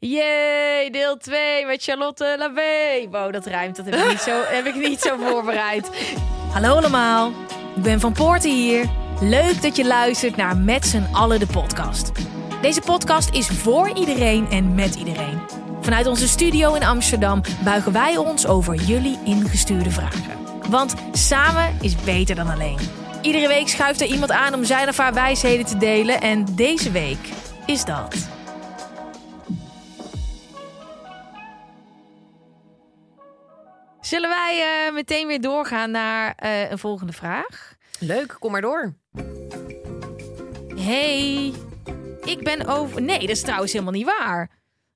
Yay, deel 2 met Charlotte Labé. Wow, dat ruimt. Dat heb ik niet zo, heb ik niet zo voorbereid. Hallo allemaal, ik ben Van Poorten hier. Leuk dat je luistert naar Met z'n allen de podcast. Deze podcast is voor iedereen en met iedereen. Vanuit onze studio in Amsterdam buigen wij ons over jullie ingestuurde vragen. Want samen is beter dan alleen. Iedere week schuift er iemand aan om zijn of haar wijsheden te delen. En deze week is dat. Zullen wij eh, meteen weer doorgaan naar eh, een volgende vraag? Leuk, kom maar door. Hey, ik ben over. Nee, dat is trouwens helemaal niet waar.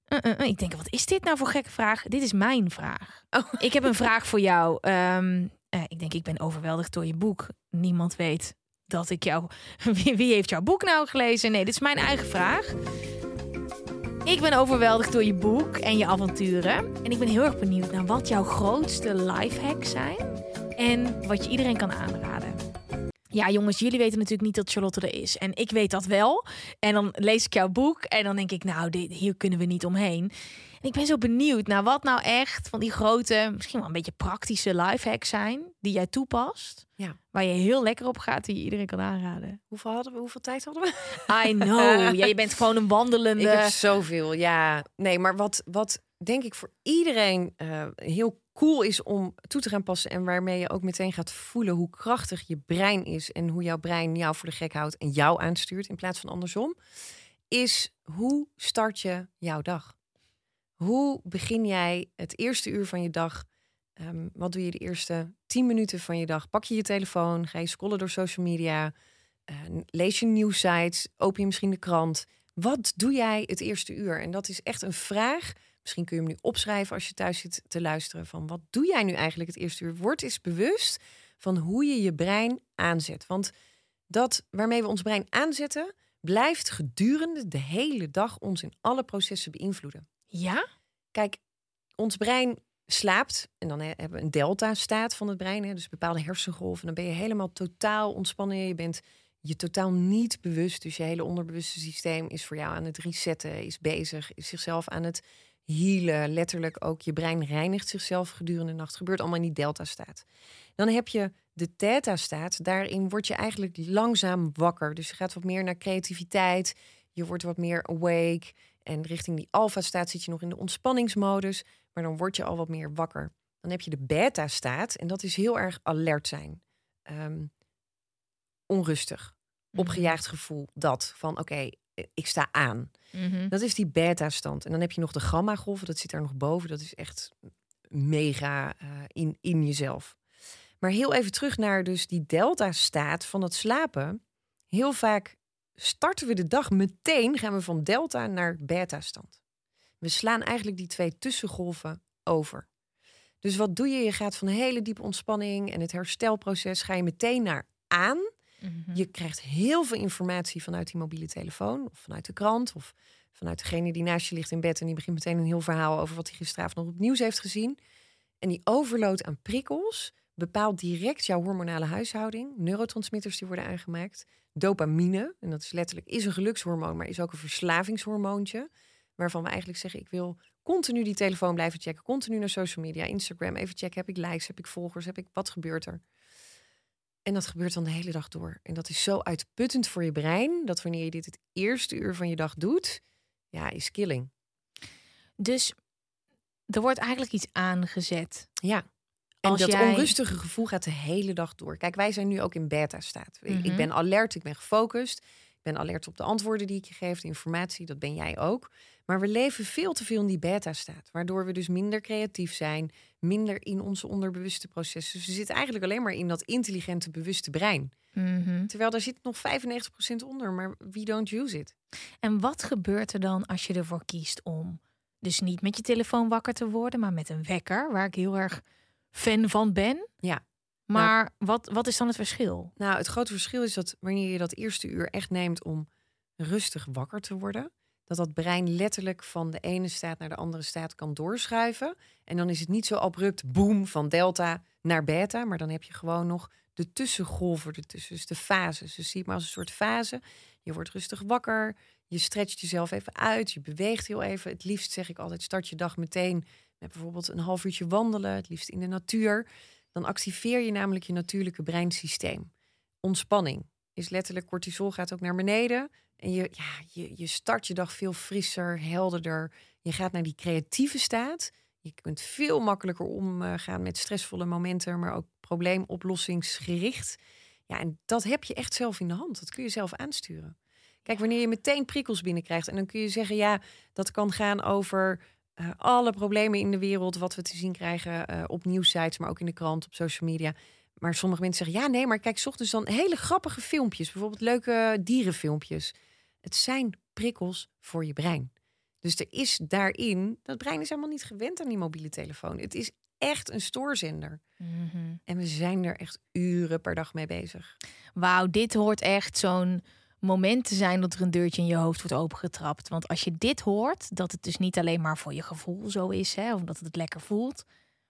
Uh, uh. Ik denk, wat is dit nou voor gekke vraag? Dit is mijn vraag. Oh. Ik heb een vraag voor jou. Ehm, eh, ik denk, ik ben overweldigd door je boek. Niemand weet dat ik jou. Wie, wie heeft jouw boek nou gelezen? Nee, dit is mijn eigen vraag. Ik ben overweldigd door je boek en je avonturen. En ik ben heel erg benieuwd naar wat jouw grootste lifehacks zijn. En wat je iedereen kan aanraden. Ja, jongens, jullie weten natuurlijk niet dat Charlotte er is. En ik weet dat wel. En dan lees ik jouw boek en dan denk ik, nou, dit, hier kunnen we niet omheen. En ik ben zo benieuwd naar wat nou echt van die grote, misschien wel een beetje praktische lifehacks zijn die jij toepast. Ja. Waar je heel lekker op gaat, die je iedereen kan aanraden. Hoeveel, hadden we, hoeveel tijd hadden we? I know. ja, je bent gewoon een wandelende. Ik heb zoveel, ja. Nee, maar wat, wat denk ik voor iedereen eh, heel cool is om toe te gaan passen... en waarmee je ook meteen gaat voelen hoe krachtig je brein is... en hoe jouw brein jou voor de gek houdt en jou aanstuurt in plaats van andersom... is hoe start je jouw dag? Hoe begin jij het eerste uur van je dag? Ehm, wat doe je de eerste tien minuten van je dag? Pak je je telefoon, ga je scrollen door social media... eh, lees je nieuwsites, open je misschien de krant... Wat doe jij het eerste uur? En dat is echt een vraag. Misschien kun je hem nu opschrijven als je thuis zit te luisteren. Van wat doe jij nu eigenlijk het eerste uur? Word eens bewust van hoe je je brein aanzet. Want dat waarmee we ons brein aanzetten, blijft gedurende de hele dag ons in alle processen beïnvloeden. Ja? Kijk, ons brein slaapt en dan he- hebben we een delta-staat van het brein, hè, dus bepaalde hersengolven. Dan ben je helemaal totaal ontspannen. Je bent je totaal niet bewust, dus je hele onderbewuste systeem is voor jou aan het resetten, is bezig, is zichzelf aan het healen. Letterlijk ook je brein reinigt zichzelf gedurende de nacht. Gebeurt allemaal in die delta-staat. Dan heb je de theta-staat. Daarin word je eigenlijk langzaam wakker. Dus je gaat wat meer naar creativiteit. Je wordt wat meer awake. En richting die alfa-staat zit je nog in de ontspanningsmodus. Maar dan word je al wat meer wakker. Dan heb je de beta-staat. En dat is heel erg alert zijn. Ehm, onrustig. Opgejaagd gevoel. Dat van oké, ik sta aan. Mhm. Dat is die beta-stand. En dan heb je nog de gamma-golven, dat zit daar nog boven. Dat is echt mega eh, in, in jezelf. Maar heel even terug naar dus die delta-staat van het slapen. Heel vaak starten we de dag meteen, gaan we van delta naar beta-stand. We slaan eigenlijk die twee tussengolven over. Dus wat doe je? Je gaat van hele diepe ontspanning en het herstelproces ga je meteen naar aan. Mhm. Je krijgt heel veel informatie vanuit die mobiele telefoon, of vanuit de krant, of vanuit degene die naast je ligt in bed en die begint meteen een heel verhaal over wat hij gisteravond nog op nieuws heeft gezien. En die overload aan prikkels bepaalt direct jouw hormonale huishouding. Neurotransmitters die worden aangemaakt. Dopamine, en dat is letterlijk is een gelukshormoon, maar is ook een verslavingshormoontje. Waarvan we eigenlijk zeggen, ik wil continu die telefoon blijven checken. Continu naar social media, Instagram, even checken. Heb ik likes, heb ik volgers, heb ik, wat gebeurt er? En dat gebeurt dan de hele dag door. En dat is zo uitputtend voor je brein, dat wanneer je dit het eerste uur van je dag doet, ja, is killing. Dus er wordt eigenlijk iets aangezet. Ja. En Als dat jij- onrustige gevoel gaat de hele dag door. Kijk, wij zijn nu ook in beta-staat. Ik- Ik Mhm. ben alert, ik ben gefocust. ben alert op de antwoorden die ik je geef, de informatie, dat ben jij ook. Maar we leven veel te veel in die beta-staat, waardoor we dus minder creatief zijn, minder in onze onderbewuste processen. Dus we zitten eigenlijk alleen maar in dat intelligente, bewuste brein. Mhm. Terwijl daar zit nog 95% onder, maar we don't use it. En wat gebeurt er dan als je ervoor kiest om dus niet met je telefoon wakker te worden, maar met een wekker, waar ik heel erg fan van ben? Ja. Maar wat, wat is dan het verschil? Nou, het grote verschil is dat wanneer je dat eerste uur echt neemt om rustig wakker te worden, dat dat brein letterlijk van de ene staat naar de andere staat kan doorschuiven. En dan is het niet zo abrupt boom van delta naar beta, maar dan heb je gewoon nog de tussengolven ertussen, dus de fases. Dus zie het maar als een soort fase. Je wordt rustig wakker, je stretcht jezelf even uit, je beweegt heel even. Het liefst zeg ik altijd, start je dag meteen met bijvoorbeeld een half uurtje wandelen, het liefst in de natuur. Dan activeer je namelijk je natuurlijke breinsysteem. Ontspanning is letterlijk, cortisol gaat ook naar beneden. En je, ja, je, je start je dag veel frisser, helderder. Je gaat naar die creatieve staat. Je kunt veel makkelijker omgaan met stressvolle momenten, maar ook probleemoplossingsgericht. Ja, en dat heb je echt zelf in de hand. Dat kun je zelf aansturen. Kijk, wanneer je meteen prikkels binnenkrijgt, en dan kun je zeggen, ja, dat kan gaan over uh, alle problemen in de wereld, wat we te zien krijgen uh, op nieuwsites, maar ook in de krant, op social media. Maar sommige mensen zeggen, ja, nee, maar kijk, ochtends dan hele grappige filmpjes, bijvoorbeeld leuke dierenfilmpjes. Het zijn prikkels voor je brein. Dus er is daarin, dat brein is helemaal niet gewend aan die mobiele telefoon. Het is echt een stoorzender. Mm -hmm. En we zijn er echt uren per dag mee bezig. Wauw, dit hoort echt zo'n moment te zijn dat er een deurtje in je hoofd wordt opengetrapt. Want als je dit hoort, dat het dus niet alleen maar voor je gevoel zo is, hè, of dat het lekker voelt,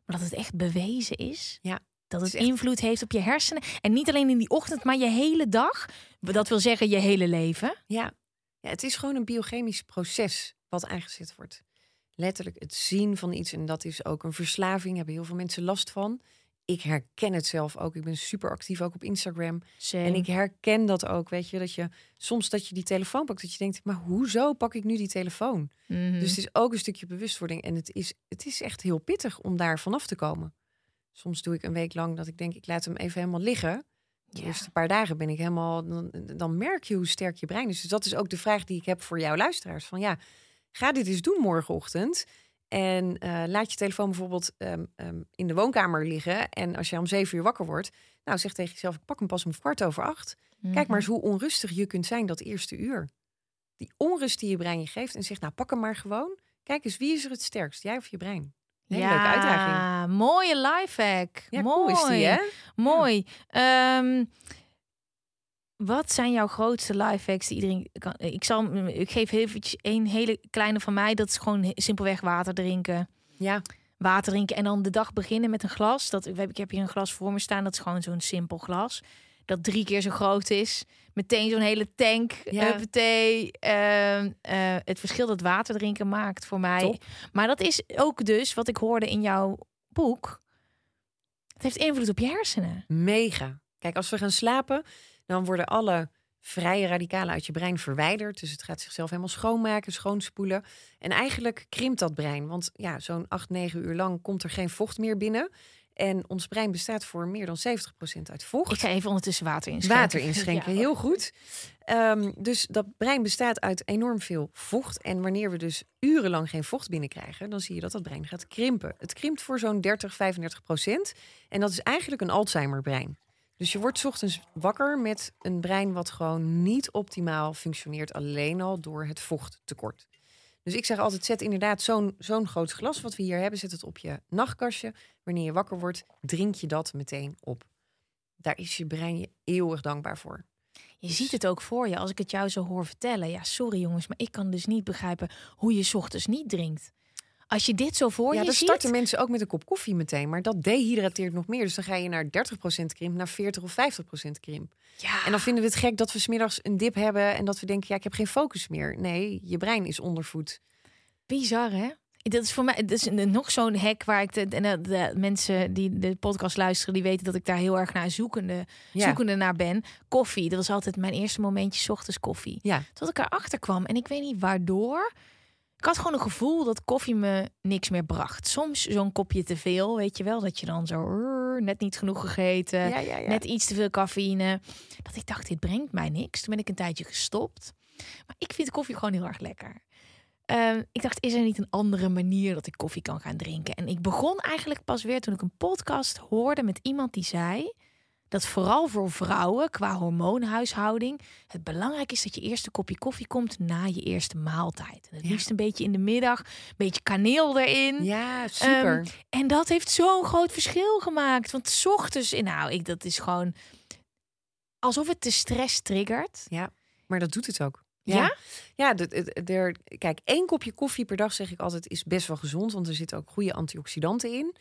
maar dat het echt bewezen is. Ja. Dat het, invloed heeft op je hersenen. En niet alleen in die ochtend, maar je hele dag. Dat wil zeggen je hele leven. Ja, ja het is gewoon een biochemisch proces wat aangezet wordt. Letterlijk het zien van iets. En dat is ook een verslaving. Hebben heel veel mensen last van. Ik herken het zelf ook. Ik ben super actief ook op Instagram. Same. En ik herken dat ook. Weet je, dat je soms dat je die telefoon pakt. Dat je denkt, maar hoezo pak ik nu die telefoon? Mhm. Dus het is ook een stukje bewustwording. En het is, het is echt heel pittig om daar vanaf te komen. Soms doe ik een week lang dat ik denk, ik laat hem even helemaal liggen. De Ja. eerste paar dagen ben ik helemaal. Dan, dan merk je hoe sterk je brein is. Dus dat is ook de vraag die ik heb voor jouw luisteraars. Van ja, ga dit eens doen morgenochtend. En eh, laat je telefoon bijvoorbeeld ehm, ehm, in de woonkamer liggen. En als je om zeven uur wakker wordt, nou zeg tegen jezelf: ik pak hem pas om kwart over acht. Kijk maar Mhm. eens hoe onrustig je kunt zijn dat eerste uur. Die onrust die je brein je geeft en zegt: nou pak hem maar gewoon. Kijk eens, wie is er het sterkst, jij of je brein? Een hele leuke uitdaging. mooie lifehack. Ja, Mooi. cool is die, hè? Mooi. Ehm, wat zijn jouw grootste lifehacks die iedereen kan? Ik zal, ik geef eventjes een hele kleine van mij. Dat is gewoon simpelweg water drinken. Ja, Water drinken en dan de dag beginnen met een glas. Dat, ik heb hier een glas voor me staan. Dat is gewoon zo'n simpel glas. Dat drie keer zo groot is. Meteen zo'n hele tank. Ja. Ehm, eh, het verschil dat water drinken maakt voor mij. Top. Maar dat is ook dus wat ik hoorde in jouw boek. Het heeft invloed op je hersenen. mega. Kijk, als we gaan slapen, dan worden alle vrije radicalen uit je brein verwijderd. Dus het gaat zichzelf helemaal schoonmaken, schoonspoelen. En eigenlijk krimpt dat brein. Want ja, zo'n 8, 9 uur lang komt er geen vocht meer binnen. En ons brein bestaat voor meer dan 70% uit vocht. Ik ga even ondertussen water inschenken. Water inschenken, Ja. heel goed. Ehm, dus dat brein bestaat uit enorm veel vocht. En wanneer we dus urenlang geen vocht binnenkrijgen, dan zie je dat dat brein gaat krimpen. Het krimpt voor zo'n 30, 35 procent. En dat is eigenlijk een Alzheimer-brein. Dus je wordt 's ochtends wakker met een brein wat gewoon niet optimaal functioneert, alleen al door het vochttekort. Dus ik zeg altijd, zet inderdaad zo'n zo'n groot glas wat we hier hebben, zet het op je nachtkastje. Wanneer je wakker wordt, drink je dat meteen op. Daar is je brein je eeuwig dankbaar voor. Je ziet het ook voor je als ik het jou zo hoor vertellen. Ja, sorry jongens, maar ik kan dus niet begrijpen hoe je 's ochtends niet drinkt. Als je dit zo voor ja, je dan ziet. starten mensen ook met een kop koffie meteen. Maar dat dehydrateert nog meer. Dus dan ga je naar 30% krimp, naar 40 of 50% krimp. Ja, En dan vinden we het gek dat we smiddags een dip hebben... en dat we denken, ja, ik heb geen focus meer. Nee, je brein is ondervoed. bizar hè? Dat is voor mij dat is nog zo'n hack waar ik de, de, de mensen die de podcast luisteren, die weten dat ik daar heel erg naar zoekende, Ja. zoekende naar ben. Koffie, dat was altijd mijn eerste momentje, 's ochtends koffie. Ja, Tot ik erachter kwam en ik weet niet waardoor. Ik had gewoon een gevoel dat koffie me niks meer bracht. Soms zo'n kopje te veel, weet je wel, dat je dan zo net niet genoeg gegeten, Ja, ja, ja. net iets te veel cafeïne. Dat ik dacht, dit brengt mij niks. Toen ben ik een tijdje gestopt. Maar ik vind koffie gewoon heel erg lekker. Ehm, ik dacht, is er niet een andere manier dat ik koffie kan gaan drinken? En ik begon eigenlijk pas weer toen ik een podcast hoorde met iemand die zei dat vooral voor vrouwen qua hormoonhuishouding het belangrijk is dat je eerste kopje koffie komt na je eerste maaltijd. En het Ja. liefst een beetje in de middag, een beetje kaneel erin. Ja, super. Ehm, en dat heeft zo'n groot verschil gemaakt. Want 's ochtends, nou, ik, dat is gewoon alsof het de stress triggert. maar dat doet het ook. Ja? Ja, de- de- de- kijk, één kopje koffie per dag, zeg ik altijd, is best wel gezond. Want er zitten ook goede antioxidanten in.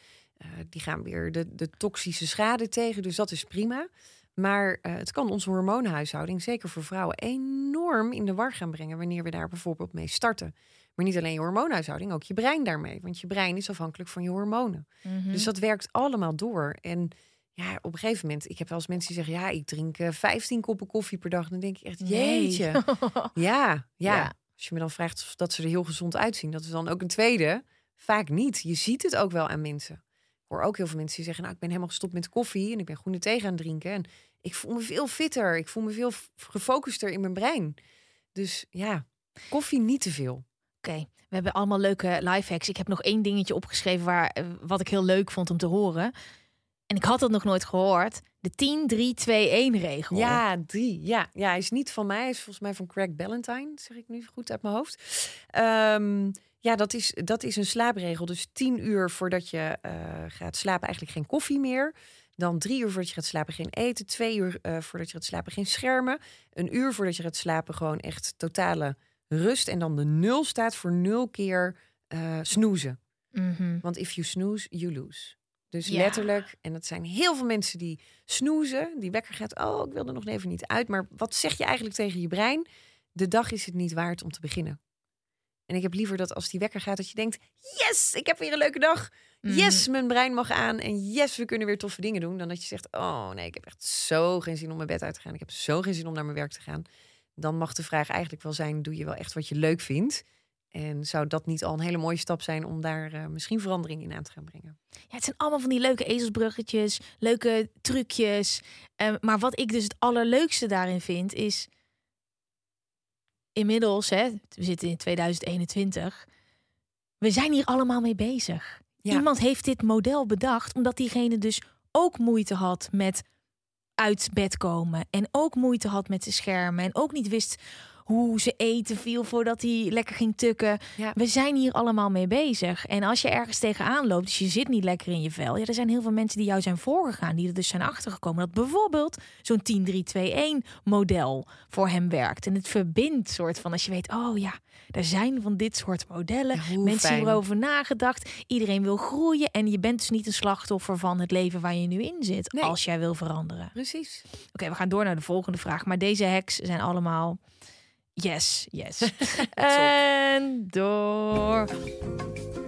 Eh, die gaan weer de, de toxische schade tegen, dus dat is prima. Maar eh, het kan onze hormoonhuishouding, zeker voor vrouwen, enorm in de war gaan brengen wanneer we daar bijvoorbeeld mee starten. Maar niet alleen je hormoonhuishouding, ook je brein daarmee. Want je brein is afhankelijk van je hormonen. Mhm. Dus dat werkt allemaal door. En ja, op een gegeven moment, ik heb wel eens mensen die zeggen, ja, ik drink eh, 15 koppen koffie per dag. Dan denk ik echt, Nee. jeetje. Ja, ja, Ja. Als je me dan vraagt of dat ze er heel gezond uitzien, dat is dan ook een tweede. Vaak niet. Je ziet het ook wel aan mensen. Hoor ook heel veel mensen die zeggen, nou, ik ben helemaal gestopt met koffie en ik ben groene thee gaan drinken. En ik voel me veel fitter. Ik voel me veel gefocuster in mijn brein. Dus ja, koffie niet te veel. Oké, we hebben allemaal leuke lifehacks. Ik heb nog één dingetje opgeschreven waar, eh, wat ik heel leuk vond om te horen. En ik had dat nog nooit gehoord. De 10-3-2-1-regel. Ja, drie. Ja. ja, hij is niet van mij. Hij is volgens mij van Craig Ballantyne, zeg ik nu goed uit mijn hoofd. Ehm, ja, dat is, dat is een slaapregel. Dus tien uur voordat je eh, gaat slapen eigenlijk geen koffie meer. Dan drie uur voordat je gaat slapen geen eten. Twee uur eh, voordat je gaat slapen geen schermen. Een uur voordat je gaat slapen gewoon echt totale rust. En dan de nul staat voor nul keer eh snoezen. Mhm. Want if you snooze, you lose. Dus Ja. letterlijk, en dat zijn heel veel mensen die snoezen. Die wekker gaat, oh, ik wil er nog even niet uit. Maar wat zeg je eigenlijk tegen je brein? De dag is het niet waard om te beginnen. En ik heb liever dat als die wekker gaat, dat je denkt, yes, ik heb weer een leuke dag. Yes, Mhm. mijn brein mag aan. En yes, we kunnen weer toffe dingen doen. Dan dat je zegt, oh nee, ik heb echt zo geen zin om mijn bed uit te gaan. Ik heb zo geen zin om naar mijn werk te gaan. Dan mag de vraag eigenlijk wel zijn, doe je wel echt wat je leuk vindt? En zou dat niet al een hele mooie stap zijn om daar eh, misschien verandering in aan te gaan brengen? Ja, het zijn allemaal van die leuke ezelsbruggetjes, leuke trucjes. Ehm, maar wat ik dus het allerleukste daarin vind, is inmiddels, hè, we zitten in 2021, we zijn hier allemaal mee bezig. Ja. Iemand heeft dit model bedacht, omdat diegene dus ook moeite had met uit bed komen en ook moeite had met de schermen en ook niet wist hoe ze eten viel voordat hij lekker ging tukken. Ja. We zijn hier allemaal mee bezig. En als je ergens tegenaan loopt, dus je zit niet lekker in je vel. Ja, er zijn heel veel mensen die jou zijn voorgegaan, die er dus zijn achtergekomen. Dat bijvoorbeeld zo'n 10-3-2-1 model voor hem werkt. En het verbindt soort van als je weet, oh ja, er zijn van dit soort modellen. Ja, mensen fijn. hebben erover nagedacht. Iedereen wil groeien. En je bent dus niet een slachtoffer van het leven waar je nu in zit. Nee. Als jij wil veranderen. Precies. Oké, we gaan door naar de volgende vraag. Maar deze hacks zijn allemaal yes, yes. en door.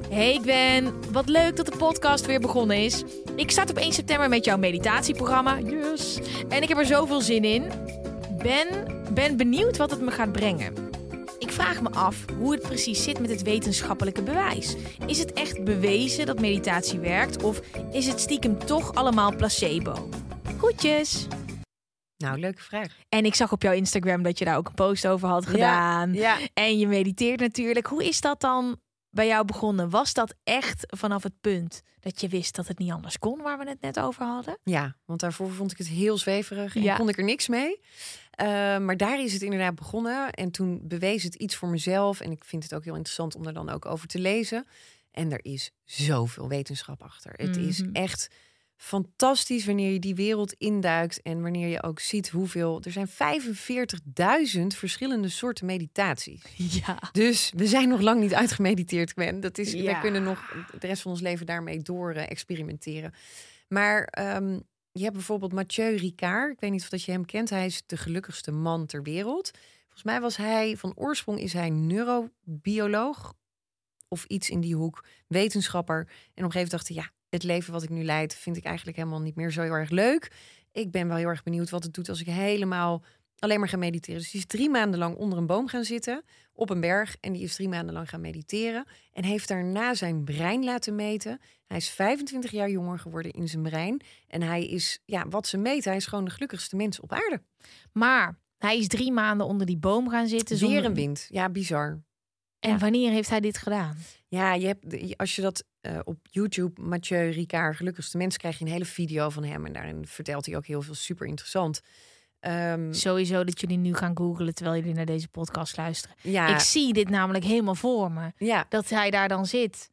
Hey Gwen, wat leuk dat de podcast weer begonnen is. Ik start op 1 september met jouw meditatieprogramma. Yes. En ik heb er zoveel zin in. Ben, ben benieuwd wat het me gaat brengen. Ik vraag me af hoe het precies zit met het wetenschappelijke bewijs. Is het echt bewezen dat meditatie werkt of is het stiekem toch allemaal placebo? Groetjes! Nou, leuke vraag. En ik zag op jouw Instagram dat je daar ook een post over had gedaan. Ja. En je mediteert natuurlijk. Hoe is dat dan bij jou begonnen? Was dat echt vanaf het punt dat je wist dat het niet anders kon, waar we het net over hadden? Ja, want daarvoor vond ik het heel zweverig en Ja. kon ik er niks mee. Eh, maar daar is het inderdaad begonnen. En toen bewees het iets voor mezelf. En ik vind het ook heel interessant om er dan ook over te lezen. En er is zoveel wetenschap achter. Het is Mhm. echt fantastisch wanneer je die wereld induikt. En wanneer je ook ziet hoeveel. Er zijn 45.000 verschillende soorten meditaties. Ja. Dus we zijn nog lang niet uitgemediteerd, Gwen. Dat is, Ja. Wij kunnen nog de rest van ons leven daarmee door eh, experimenteren. Maar ehm, je hebt bijvoorbeeld Mathieu Ricard. Ik weet niet of dat je hem kent. Hij is de gelukkigste man ter wereld. Volgens mij was hij, van oorsprong is hij neurobioloog. Of iets in die hoek, wetenschapper. En op een gegeven moment dacht hij, ja, het leven wat ik nu leid... vind ik eigenlijk helemaal niet meer zo heel erg leuk. Ik ben wel heel erg benieuwd wat het doet als ik helemaal Alleen maar gaan mediteren. Dus die is drie maanden lang onder een boom gaan zitten op een berg. En die is drie maanden lang gaan mediteren. En heeft daarna zijn brein laten meten. Hij is 25 jaar jonger geworden in zijn brein. En hij is, ja, wat ze meten, hij is gewoon de gelukkigste mens op aarde. Maar hij is drie maanden onder die boom gaan zitten. Weer zonder- een wind. Ja, bizar. En wanneer heeft hij dit gedaan? Ja, je hebt, als je dat eh, op YouTube, Mathieu Ricard, gelukkigste mens, krijg je een hele video van hem. En daarin vertelt hij ook heel veel super interessant. Ehm, Sowieso dat jullie nu gaan googlen terwijl jullie naar deze podcast luisteren. ja, Ik zie dit namelijk helemaal voor me. ja, Dat hij daar dan zit.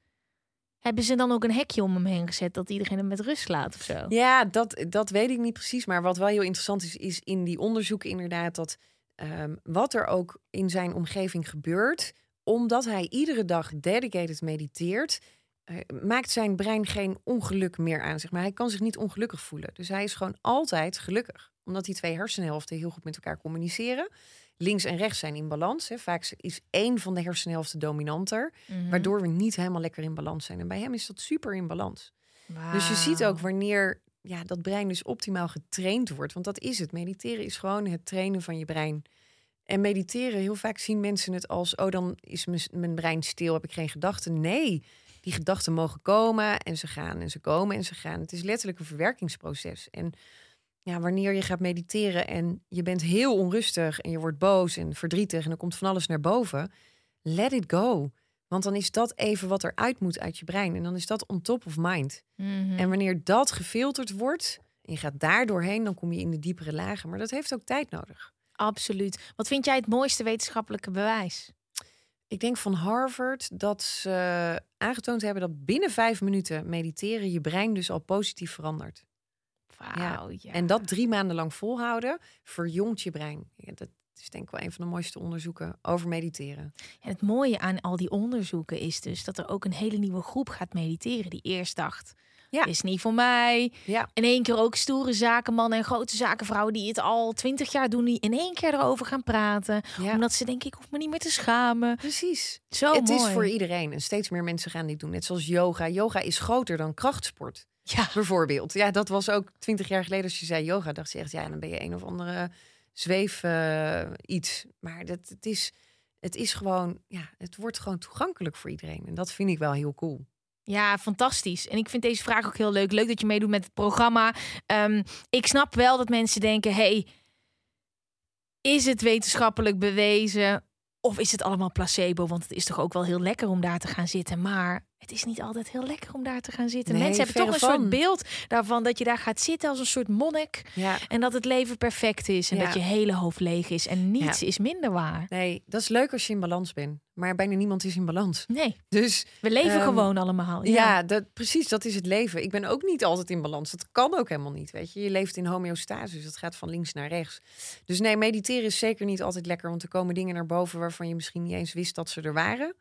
Hebben ze dan ook een hekje om hem heen gezet dat iedereen hem met rust laat of zo? ja dat, dat weet ik niet precies. Maar wat wel heel interessant is, is in die onderzoeken inderdaad dat ehm, wat er ook in zijn omgeving gebeurt, omdat hij iedere dag dedicated mediteert, eh, maakt zijn brein geen ongeluk meer aan. Zeg maar. Hij kan zich niet ongelukkig voelen. Dus hij is gewoon altijd gelukkig. Omdat die twee hersenhelften heel goed met elkaar communiceren. Links en rechts zijn in balans. Hè. Vaak is één van de hersenhelften dominanter. Mhm. Waardoor we niet helemaal lekker in balans zijn. En bij hem is dat super in balans. Dus je ziet ook wanneer ja, dat brein dus optimaal getraind wordt. Want dat is het. Mediteren is gewoon het trainen van je brein. En mediteren, heel vaak zien mensen het als... oh, dan is mijn- brein stil, heb ik geen gedachten. Nee, die gedachten mogen komen en ze gaan en ze komen en ze gaan. Het is letterlijk een verwerkingsproces. En ja, wanneer je gaat mediteren en je bent heel onrustig... en je wordt boos en verdrietig en er komt van alles naar boven... let it go. Want dan is dat even wat eruit moet uit je brein. En dan is dat on top of mind. Mhm. En wanneer dat gefilterd wordt en je gaat daar doorheen, dan kom je in de diepere lagen. Maar dat heeft ook tijd nodig. Absoluut. Wat vind jij het mooiste wetenschappelijke bewijs? Ik denk van Harvard dat ze aangetoond hebben dat binnen vijf minuten mediteren je brein dus al positief verandert. Wauw, ja. En dat drie maanden lang volhouden, verjongt je brein. Ja, dat is denk ik wel een van de mooiste onderzoeken over mediteren. En het mooie aan al die onderzoeken is dus dat er ook een hele nieuwe groep gaat mediteren die eerst dacht. Ja. Is niet voor mij. Ja, In één keer ook stoere zakenmannen en grote zakenvrouwen die het al twintig jaar doen, die in één keer erover gaan praten. ja. Omdat ze denken, ik hoef me niet meer te schamen. precies. Zo het mooi. is voor iedereen en steeds meer mensen gaan dit doen. Net zoals yoga. Yoga is groter dan krachtsport. Ja, Bijvoorbeeld. Ja, dat was ook twintig jaar geleden als je zei yoga. Dacht je echt, ja, dan ben je een of andere zweef eh, iets. Maar dat, het, is, het is gewoon, ja, het wordt gewoon toegankelijk voor iedereen. En dat vind ik wel heel cool. Ja, fantastisch. En ik vind deze vraag ook heel leuk. Leuk dat je meedoet met het programma. Ehm, ik snap wel dat mensen denken, hey, is het wetenschappelijk bewezen? Of is het allemaal placebo? Want het is toch ook wel heel lekker om daar te gaan zitten. Maar het is niet altijd heel lekker om daar te gaan zitten. Nee, Mensen hebben toch een soort beeld daarvan dat je daar gaat zitten als een soort monnik. Ja, En dat het leven perfect is. En Ja. dat je hele hoofd leeg is. En niets is minder waar. nee, dat is leuk als je in balans bent. Maar bijna niemand is in balans. Nee, Dus we leven Ehm, gewoon allemaal. ja, dat, precies, dat is het leven. Ik ben ook niet altijd in balans. Dat kan ook helemaal niet, weet je. Je leeft in homeostase, dus dat gaat van links naar rechts. Dus nee, mediteren is zeker niet altijd lekker. Want er komen dingen naar boven waarvan je misschien niet eens wist dat ze er waren.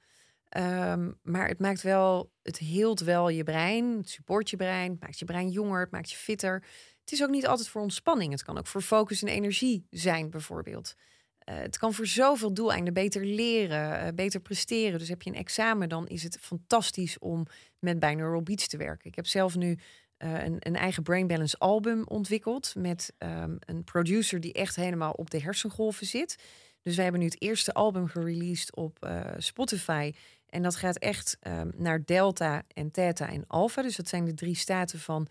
Ehm, maar het maakt wel, het heelt wel je brein. Het support je brein. Het maakt je brein jonger. Het maakt je fitter. Het is ook niet altijd voor ontspanning. Het kan ook voor focus en energie zijn, bijvoorbeeld. Eh, het kan voor zoveel doeleinden beter leren, eh, beter presteren. Dus heb je een examen, dan is het fantastisch om met binaural beats te werken. Ik heb zelf nu eh, een, een eigen Brain Balance album ontwikkeld met ehm, een producer die echt helemaal op de hersengolven zit. Dus wij hebben nu het eerste album gereleased op Spotify. En dat gaat echt ehm, naar delta en theta en alpha. Dus dat zijn de drie staten van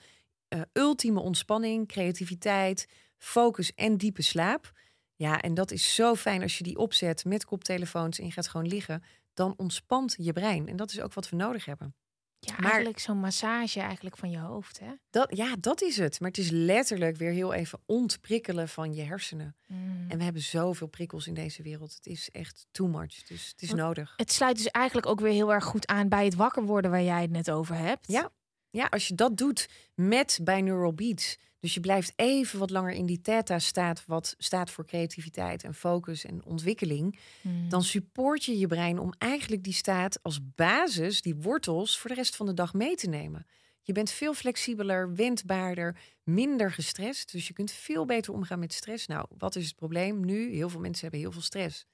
eh, ultieme ontspanning, creativiteit, focus en diepe slaap. Ja, en dat is zo fijn als je die opzet met koptelefoons en je gaat gewoon liggen. Dan ontspant je brein. En dat is ook wat we nodig hebben. Ja, Maar- eigenlijk zo'n massage eigenlijk van je hoofd, hè? Dat, ja, dat is het. Maar het is letterlijk weer heel even ontprikkelen van je hersenen. Mm. En we hebben zoveel prikkels in deze wereld. Het is echt too much. Dus het is Want- nodig. Het sluit dus eigenlijk ook weer heel erg goed aan bij het wakker worden waar jij het net over hebt. Ja. Ja, als je dat doet met binaural beats. Dus je blijft even wat langer in die theta-staat, wat staat voor creativiteit en focus en ontwikkeling. Mm. Dan support je je brein om eigenlijk die staat als basis, die wortels, voor de rest van de dag mee te nemen. Je bent veel flexibeler, wendbaarder, minder gestrest. Dus je kunt veel beter omgaan met stress. Nou, wat is het probleem nu? Heel veel mensen hebben heel veel stress.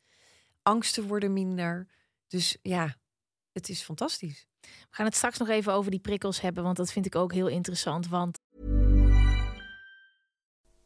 Angsten worden minder. Dus ja, het is fantastisch. We gaan het straks nog even over die prikkels hebben, want dat vind ik ook heel interessant. Want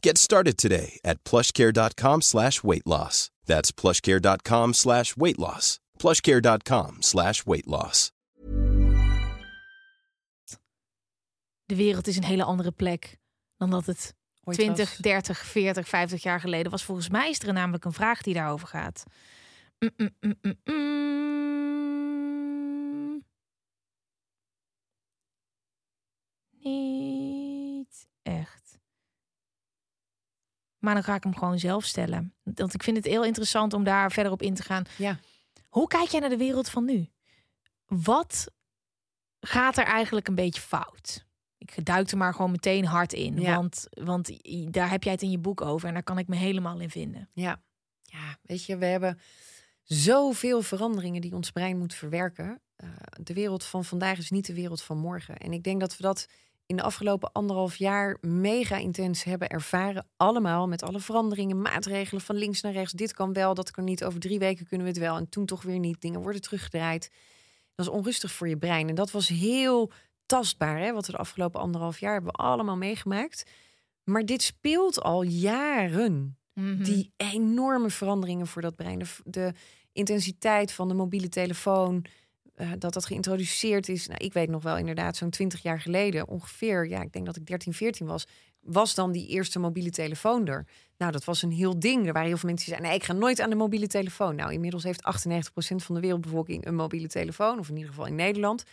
Get started today at plushcare.com slash weight loss. That's plushcare.com slash weight loss. plushcare.com slash weight loss. De wereld is een hele andere plek dan dat het Ooit 20, was. 30, 40, 50 jaar geleden was. Volgens mij is er namelijk een vraag die daarover gaat. Mm, mm, mm, mm, mm. Niet echt. Maar dan ga ik hem gewoon zelf stellen. Want ik vind het heel interessant om daar verder op in te gaan. Ja. Hoe kijk jij naar de wereld van nu? Wat gaat er eigenlijk een beetje fout? Ik duik er maar gewoon meteen hard in. Ja. Want, want daar heb jij het in je boek over. En daar kan ik me helemaal in vinden. Ja. ja, weet je, we hebben zoveel veranderingen die ons brein moet verwerken. Eh, de wereld van vandaag is niet de wereld van morgen. En ik denk dat we dat in de afgelopen anderhalf jaar mega intens hebben ervaren. Allemaal met alle veranderingen, maatregelen van links naar rechts. Dit kan wel, dat kan niet. Over drie weken kunnen we het wel. En toen toch weer niet. Dingen worden teruggedraaid. Dat is onrustig voor je brein. En dat was heel tastbaar, hè, wat we de afgelopen anderhalf jaar hebben we allemaal meegemaakt. Maar dit speelt al jaren. Mhm. Die enorme veranderingen voor dat brein. De, de intensiteit van de mobiele telefoon. Eh, dat dat geïntroduceerd is. Nou, ik weet nog wel inderdaad, zo'n 20 jaar geleden ongeveer. Ja, ik denk dat ik 13, 14 was. Was dan die eerste mobiele telefoon er? Nou, dat was een heel ding. Er waren heel veel mensen die zeiden: nee, ik ga nooit aan de mobiele telefoon. Nou, inmiddels heeft 98% van de wereldbevolking een mobiele telefoon. Of in ieder geval in Nederland.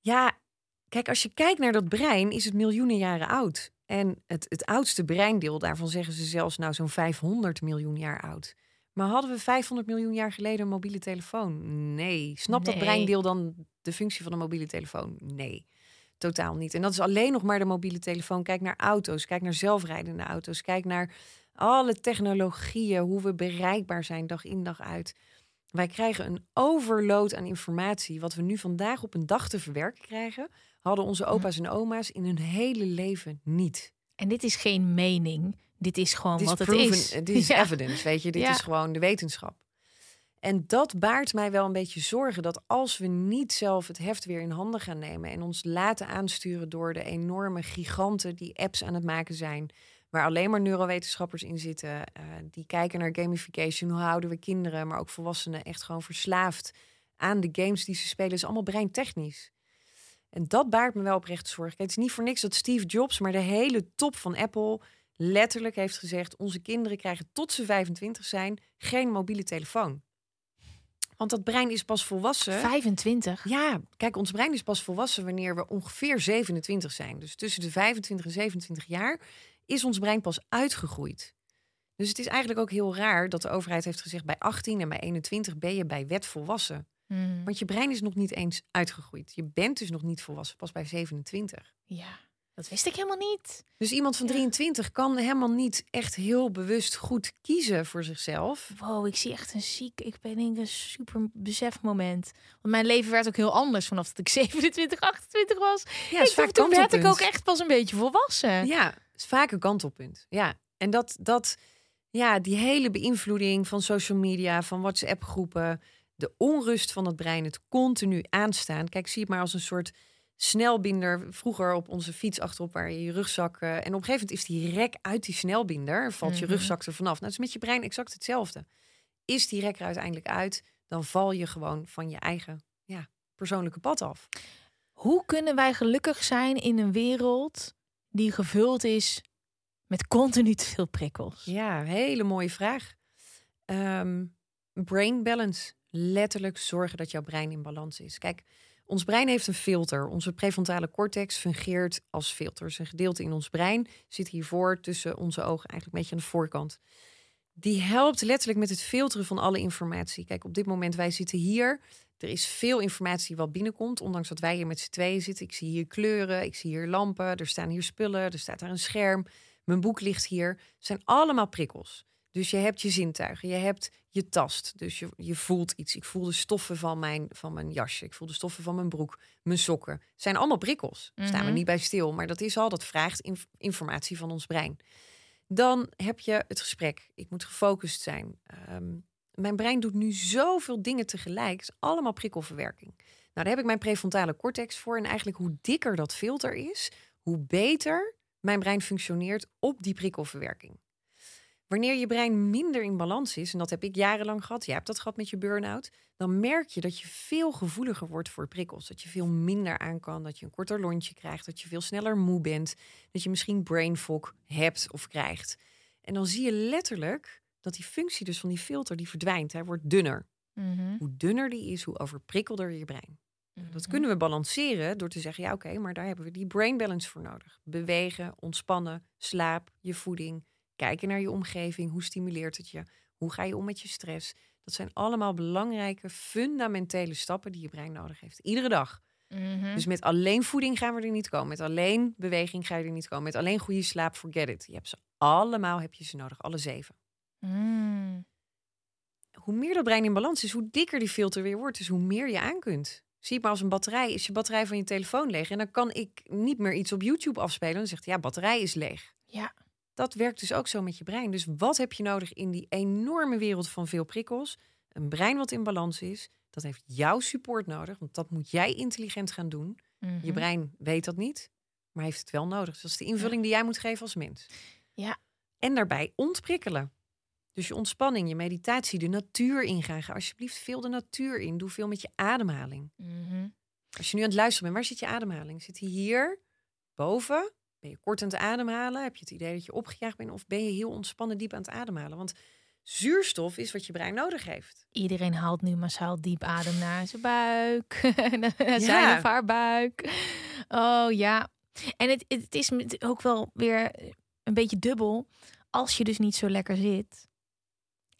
Ja, kijk, als je kijkt naar dat brein, is het miljoenen jaren oud. En het, het oudste breindeel, daarvan zeggen ze zelfs nou zo'n 500 miljoen jaar oud. Maar hadden we 500 miljoen jaar geleden een mobiele telefoon? Nee. Snapt dat breindeel dan de functie van een mobiele telefoon? Nee, totaal niet. En dat is alleen nog maar de mobiele telefoon. Kijk naar auto's, kijk naar zelfrijdende auto's, kijk naar alle technologieën, hoe we bereikbaar zijn dag in dag uit. Wij krijgen een overload aan informatie. Wat we nu vandaag op een dag te verwerken krijgen, hadden onze opa's en oma's in hun hele leven niet. En dit is geen mening. Dit is gewoon wat proven, het is. Dit is Ja. evidence, weet je. Dit Ja. is gewoon de wetenschap. En dat baart mij wel een beetje zorgen dat als we niet zelf het heft weer in handen gaan nemen en ons laten aansturen door de enorme giganten die apps aan het maken zijn, waar alleen maar neurowetenschappers in zitten, eh, die kijken naar gamification, hoe houden we kinderen, maar ook volwassenen echt gewoon verslaafd aan de games die ze spelen, is allemaal breintechnisch. En dat baart me wel oprecht zorgen. Kijk, het is niet voor niks dat Steve Jobs, maar de hele top van Apple letterlijk heeft gezegd: onze kinderen krijgen tot ze 25 zijn geen mobiele telefoon. Want dat brein is pas volwassen. 25. Ja, kijk, ons brein is pas volwassen wanneer we ongeveer 27 zijn. Dus tussen de 25 en 27 jaar is ons brein pas uitgegroeid. Dus het is eigenlijk ook heel raar dat de overheid heeft gezegd: bij 18 en bij 21 ben je bij wet volwassen. Mhm. Want je brein is nog niet eens uitgegroeid. Je bent dus nog niet volwassen, pas bij 27. Ja, dat wist ik helemaal niet. Dus iemand van Ja. 23 kan helemaal niet echt heel bewust goed kiezen voor zichzelf. Wow, ik zie echt een ziek. Ik ben in een super besefmoment. Want mijn leven werd ook heel anders vanaf dat ik 27, 28 was. Ja, ik, is vaak toen werd ik ook echt pas een beetje volwassen. Ja, is vaak een kantelpunt. Ja. En dat, dat, ja, die hele beïnvloeding van social media, van WhatsApp-groepen, de onrust van het brein, het continu aanstaan. Kijk, zie het maar als een soort snelbinder. Vroeger op onze fiets achterop waar je je rugzak. eh, en op een gegeven moment is die rek uit die snelbinder, valt je Mhm. rugzak er vanaf. Nou, het is met je brein exact hetzelfde. Is die rek er uiteindelijk uit, dan val je gewoon van je eigen ja, persoonlijke pad af. Hoe kunnen wij gelukkig zijn in een wereld die gevuld is met continu te veel prikkels? Ja, hele mooie vraag. Ehm, brain balance. Letterlijk zorgen dat jouw brein in balans is. Kijk, ons brein heeft een filter. Onze prefrontale cortex fungeert als filter. Een gedeelte in ons brein zit hiervoor tussen onze ogen, eigenlijk een beetje aan de voorkant. Die helpt letterlijk met het filteren van alle informatie. Kijk, op dit moment, wij zitten hier. Er is veel informatie wat binnenkomt, ondanks dat wij hier met z'n tweeën zitten. Ik zie hier kleuren, ik zie hier lampen, er staan hier spullen, er staat daar een scherm. Mijn boek ligt hier. Het zijn allemaal prikkels. Dus je hebt je zintuigen, je hebt je tast. Dus je, je voelt iets. Ik voel de stoffen van mijn, van mijn jasje. Ik voel de stoffen van mijn broek, mijn sokken. Het zijn allemaal prikkels. Staan we Mhm. niet bij stil, maar dat is al. Dat vraagt inf- informatie van ons brein. Dan heb je het gesprek. Ik moet gefocust zijn. Ehm, mijn brein doet nu zoveel dingen tegelijk. Het is allemaal prikkelverwerking. Nou, daar heb ik mijn prefrontale cortex voor. En eigenlijk hoe dikker dat filter is, hoe beter mijn brein functioneert op die prikkelverwerking. Wanneer je brein minder in balans is, en dat heb ik jarenlang gehad, jij hebt dat gehad met je burn-out, dan merk je dat je veel gevoeliger wordt voor prikkels. Dat je veel minder aan kan, dat je een korter lontje krijgt, dat je veel sneller moe bent, dat je misschien brain fog hebt of krijgt. En dan zie je letterlijk dat die functie dus van die filter, die verdwijnt. Hij wordt dunner. Mhm. Hoe dunner die is, hoe overprikkelder je brein. Dat kunnen we balanceren door te zeggen, ja oké, maar daar hebben we die brain balance voor nodig. Bewegen, ontspannen, slaap, je voeding, kijken naar je omgeving, hoe stimuleert het je, hoe ga je om met je stress. Dat zijn allemaal belangrijke, fundamentele stappen die je brein nodig heeft. Iedere dag. Mhm. Dus met alleen voeding gaan we er niet komen. Met alleen beweging ga je er niet komen. Met alleen goede slaap, forget it. Je hebt ze allemaal, heb je ze nodig, alle zeven. Mm. Hoe meer dat brein in balans is, hoe dikker die filter weer wordt. Dus hoe meer je aan kunt. Zie het maar als een batterij. Is je batterij van je telefoon leeg en dan kan ik niet meer iets op YouTube afspelen. Dan zegt hij, ja, batterij is leeg. Ja. Dat werkt dus ook zo met je brein. Dus wat heb je nodig in die enorme wereld van veel prikkels? Een brein wat in balans is. Dat heeft jouw support nodig, want dat moet jij intelligent gaan doen. Je Mhm. brein weet dat niet, maar heeft het wel nodig. Dus dat is de invulling die jij moet geven als mens. Ja. En daarbij ontprikkelen. Dus je ontspanning, je meditatie, de natuur ingaan. Ga alsjeblieft veel de natuur in. Doe veel met je ademhaling. Mhm. Als je nu aan het luisteren bent, waar zit je ademhaling? Zit die hier boven? Ben je kort aan het ademhalen? Heb je het idee dat je opgejaagd bent? Of ben je heel ontspannen diep aan het ademhalen? Want zuurstof is wat je brein nodig heeft. Iedereen haalt nu massaal diep adem naar zijn buik. naar zijn Ja. of haar buik. Oh ja. En het, het is ook wel weer een beetje dubbel. Als je dus niet zo lekker zit.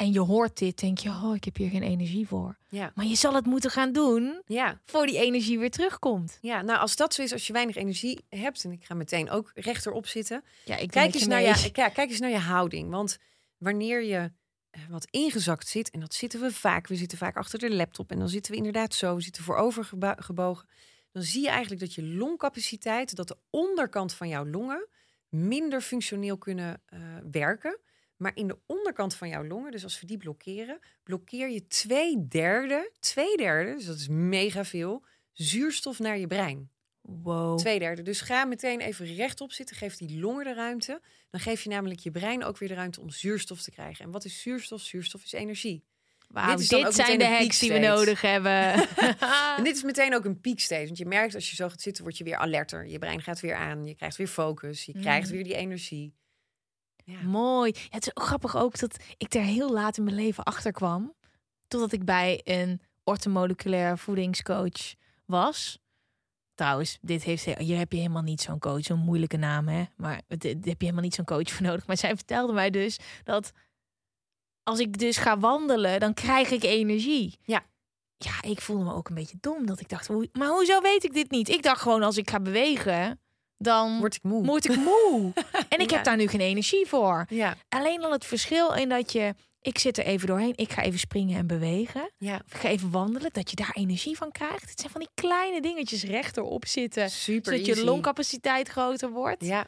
En je hoort dit, denk je, oh, ik heb hier geen energie voor. Ja. Maar je zal het moeten gaan doen Ja, voor die energie weer terugkomt. ja, nou als dat zo is, als je weinig energie hebt... en ik ga meteen ook rechterop zitten... Ja, ik Kijk eens, naar je, ja, kijk eens naar je houding. Want wanneer je eh, wat ingezakt zit, en dat zitten we vaak, we zitten vaak achter de laptop en dan zitten we inderdaad zo, we zitten voorover gebogen, dan zie je eigenlijk dat je longcapaciteit, dat de onderkant van jouw longen minder functioneel kunnen eh, werken. Maar in de onderkant van jouw longen, dus als we die blokkeren, blokkeer je twee derde, twee derde, dus dat is mega veel, zuurstof naar je brein. Wow. Twee derde. Dus ga meteen even rechtop zitten. Geef die longen de ruimte. Dan geef je namelijk je brein ook weer de ruimte om zuurstof te krijgen. En wat is zuurstof? Zuurstof is energie. Wauw, dit dit zijn de hacks die we nodig hebben. En dit is meteen ook een piekstage. Want je merkt als je zo gaat zitten, word je weer alerter. Je brein gaat weer aan. Je krijgt weer focus. Je krijgt Mhm. weer die energie. Ja. Mooi. Ja, het is ook grappig ook dat ik er heel laat in mijn leven achter kwam. Totdat ik bij een orthomoleculair voedingscoach was. Trouwens, dit heeft, hier heb je helemaal niet zo'n coach, zo'n moeilijke naam, hè? Maar dit, dit heb je helemaal niet zo'n coach voor nodig. Maar zij vertelde mij dus dat als ik dus ga wandelen, dan krijg ik energie. Ja. Ja, ik voelde me ook een beetje dom. Dat ik dacht, hoe, maar hoezo weet ik dit niet? Ik dacht gewoon, als ik ga bewegen, dan Word ik moe. word ik moe. en ik Ja. heb daar nu geen energie voor. Ja. Alleen al het verschil in dat je, ik zit er even doorheen, ik ga even springen en bewegen. Ja. Of ik ga even wandelen, dat je daar energie van krijgt. Het zijn van die kleine dingetjes rechterop zitten, Super zodat je longcapaciteit groter wordt. Ja.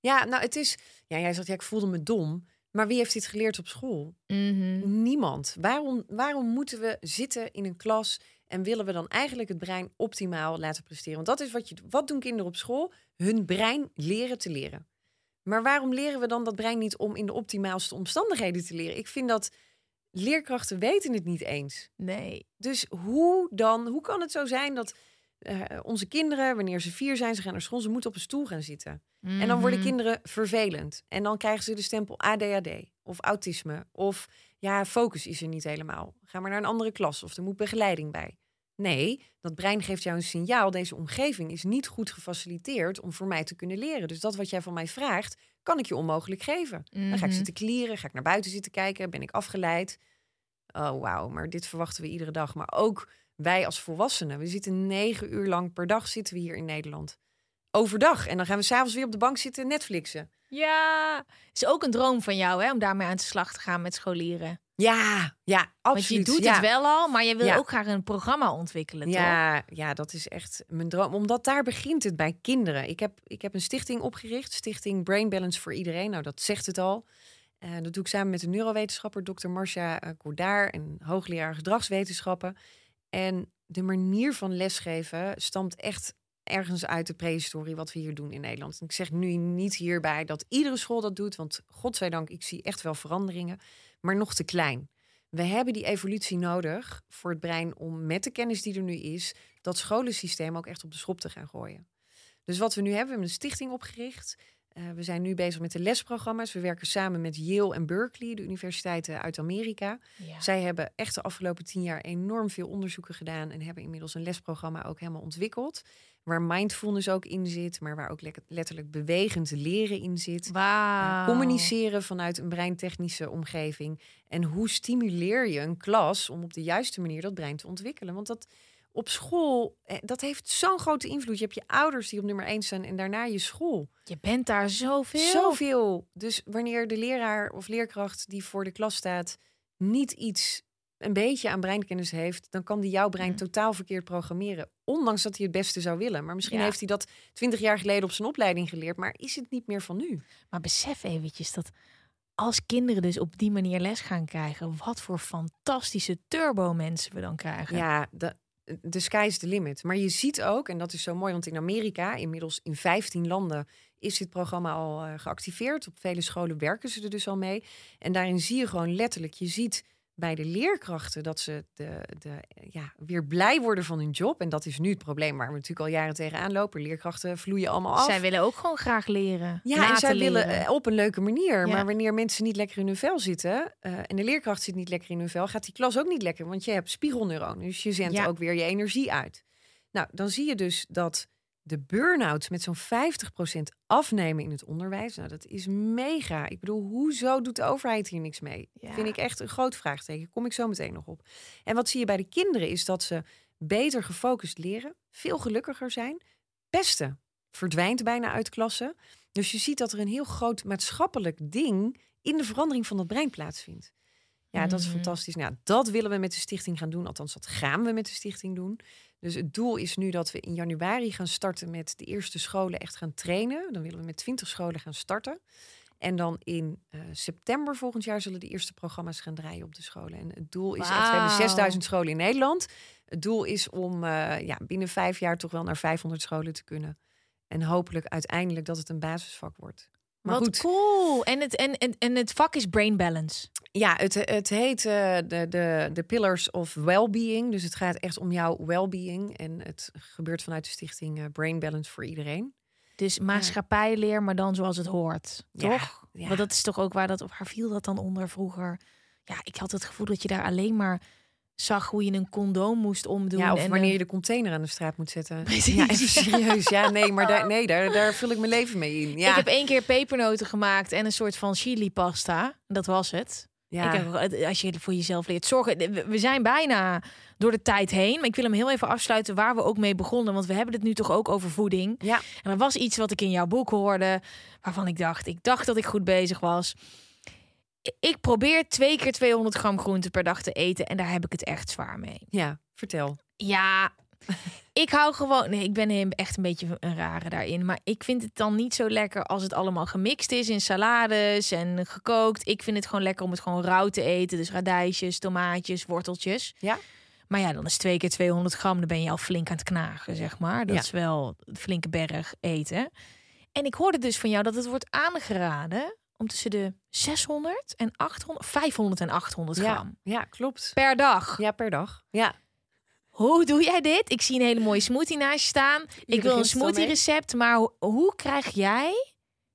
Ja, nou het is... Ja, jij zegt, ja, ik voelde me dom. Maar wie heeft dit geleerd op school? Mhm. Niemand. Waarom, waarom moeten we zitten in een klas en willen we dan eigenlijk het brein optimaal laten presteren? Want dat is wat je. Wat doen kinderen op school? Hun brein leren te leren. Maar waarom leren we dan dat brein niet om in de optimaalste omstandigheden te leren? Ik vind dat leerkrachten weten het niet eens. Nee. Dus hoe dan? Hoe kan het zo zijn dat eh, onze kinderen, wanneer ze vier zijn, ze gaan naar school, ze moeten op een stoel gaan zitten. En dan worden Mhm. kinderen vervelend. En dan krijgen ze de stempel ADHD of autisme. Of ja, focus is er niet helemaal. Ga maar naar een andere klas of er moet begeleiding bij. Nee, dat brein geeft jou een signaal. Deze omgeving is niet goed gefaciliteerd om voor mij te kunnen leren. Dus dat wat jij van mij vraagt, kan ik je onmogelijk geven. Dan ga ik Mhm. zitten klieren, ga ik naar buiten zitten kijken, ben ik afgeleid. Oh, wauw, maar dit verwachten we iedere dag. Maar ook wij als volwassenen. We zitten negen uur lang per dag zitten we hier in Nederland. Overdag. En dan gaan we s'avonds weer op de bank zitten Netflixen. Ja, is ook een droom van jou, hè, om daarmee aan de slag te gaan met scholieren. Ja, ja, absoluut. Want je doet ja. het wel al, maar je wil Ja. ook graag een programma ontwikkelen, toch? Ja, ja, dat is echt mijn droom. Omdat daar begint het bij kinderen. Ik heb, ik heb een stichting opgericht, Stichting Brain Balance voor Iedereen. Nou, dat zegt het al. Eh, dat doe ik samen met een neurowetenschapper, Dr. Marcia Cordaar, en hoogleraar gedragswetenschappen. En de manier van lesgeven stamt echt ergens uit de prehistorie wat we hier doen in Nederland. Ik zeg nu niet hierbij dat iedere school dat doet, want godzijdank, ik zie echt wel veranderingen, maar nog te klein. We hebben die evolutie nodig voor het brein om met de kennis die er nu is, dat scholensysteem ook echt op de schop te gaan gooien. Dus wat we nu hebben, we hebben een stichting opgericht. Uh, we zijn nu bezig met de lesprogramma's. We werken samen met Yale en Berkeley, de universiteiten uit Amerika. Ja. Zij hebben echt de afgelopen tien jaar enorm veel onderzoeken gedaan en hebben inmiddels een lesprogramma ook helemaal ontwikkeld. Waar mindfulness ook in zit, maar waar ook le- letterlijk bewegend leren in zit. Uh, Wauw. communiceren vanuit een breintechnische omgeving. En hoe stimuleer je een klas om op de juiste manier dat brein te ontwikkelen? Want dat op school, eh, dat heeft zo'n grote invloed. Je hebt je ouders die op nummer één staan en daarna je school. Je bent daar zoveel. Zoveel. Dus wanneer de leraar of leerkracht die voor de klas staat niet iets een beetje aan breinkennis heeft, dan kan die jouw brein Mhm. totaal verkeerd programmeren. Ondanks dat hij het beste zou willen. Maar misschien Ja. heeft hij dat twintig jaar geleden op zijn opleiding geleerd, maar is het niet meer van nu. Maar besef eventjes dat als kinderen dus op die manier les gaan krijgen, wat voor fantastische turbo mensen we dan krijgen. Ja, de, de sky is the limit. Maar je ziet ook, en dat is zo mooi, want in Amerika, inmiddels in 15 landen, is dit programma al eh, geactiveerd. Op vele scholen werken ze er dus al mee. En daarin zie je gewoon letterlijk, je ziet bij de leerkrachten dat ze de, de, ja, weer blij worden van hun job. En dat is nu het probleem waar we natuurlijk al jaren tegenaan lopen. Leerkrachten vloeien allemaal af. Zij willen ook gewoon graag leren. Ja, en zij willen leren. eh, op een leuke manier. Ja. Maar wanneer mensen niet lekker in hun vel zitten eh, en de leerkracht zit niet lekker in hun vel, gaat die klas ook niet lekker. Want je hebt spiegelneuronen, dus je zendt Ja. ook weer je energie uit. Nou, dan zie je dus dat de burn-outs met zo'n 50% afnemen in het onderwijs. Nou, dat is mega. Ik bedoel, hoezo doet de overheid hier niks mee? Ja. Vind ik echt een groot vraagteken. Kom ik zo meteen nog op. En wat zie je bij de kinderen is dat ze beter gefocust leren, veel gelukkiger zijn. Pesten verdwijnt bijna uit klassen. Dus je ziet dat er een heel groot maatschappelijk ding in de verandering van dat brein plaatsvindt. Ja, dat is Mhm. fantastisch. Nou, dat willen we met de stichting gaan doen. Althans, dat gaan we met de stichting doen. Dus het doel is nu dat we in januari gaan starten met de eerste scholen echt gaan trainen. Dan willen we met 20 scholen gaan starten. En dan in eh, september volgend jaar zullen de eerste programma's gaan draaien op de scholen. En het doel is echt, we hebben Wauw. 6000 scholen in Nederland. Het doel is om eh, ja, binnen vijf jaar toch wel naar 500 scholen te kunnen. En hopelijk uiteindelijk dat het een basisvak wordt. Maar Wat goed, cool. En het, en, en, en het vak is brain balance. ja, het, het heet eh, de, de, de Pillars of Wellbeing. Dus het gaat echt om jouw wellbeing. En het gebeurt vanuit de stichting eh, Brain Balance voor iedereen. Dus maatschappijleer, maar dan zoals het hoort. Ja, Toch? ja. Want dat is toch ook waar dat, waar viel dat dan onder vroeger? Ja, ik had het gevoel dat je daar alleen maar zag hoe je een condoom moest omdoen. Ja, of en wanneer je de container aan de straat moet zetten. Precies, Ja, even serieus. Ja, nee, maar daar, nee, daar, daar vul ik mijn leven mee in. Ja, Ik heb één keer pepernoten gemaakt en een soort van chili pasta. Dat was het. ja. Ik heb, als je voor jezelf leert zorgen. we- We zijn bijna door de tijd heen. Maar ik wil hem heel even afsluiten waar we ook mee begonnen. Want we hebben het nu toch ook over voeding. ja. En er was iets wat ik in jouw boek hoorde. Waarvan ik dacht, ik dacht dat ik goed bezig was. Ik probeer twee keer 200 gram groente per dag te eten. En daar heb ik het echt zwaar mee. ja, vertel. Ja, Ik hou gewoon. Nee, ik ben hem echt een beetje een rare daarin. Maar ik vind het dan niet zo lekker als het allemaal gemixt is in salades en gekookt. Ik vind het gewoon lekker om het gewoon rauw te eten. Dus radijsjes, tomaatjes, worteltjes. Ja. Maar ja, dan is twee keer 200 gram. Dan ben je al flink aan het knagen, zeg maar. Dat Ja. is wel een flinke berg eten. En ik hoorde dus van jou dat het wordt aangeraden om tussen de 600 en 800, 500 en 800 Ja, gram ja, klopt. per dag. Ja, per dag. Ja. Hoe doe jij dit? Ik zie een hele mooie smoothie naast je staan. ik wil een smoothie recept, maar ho- hoe krijg jij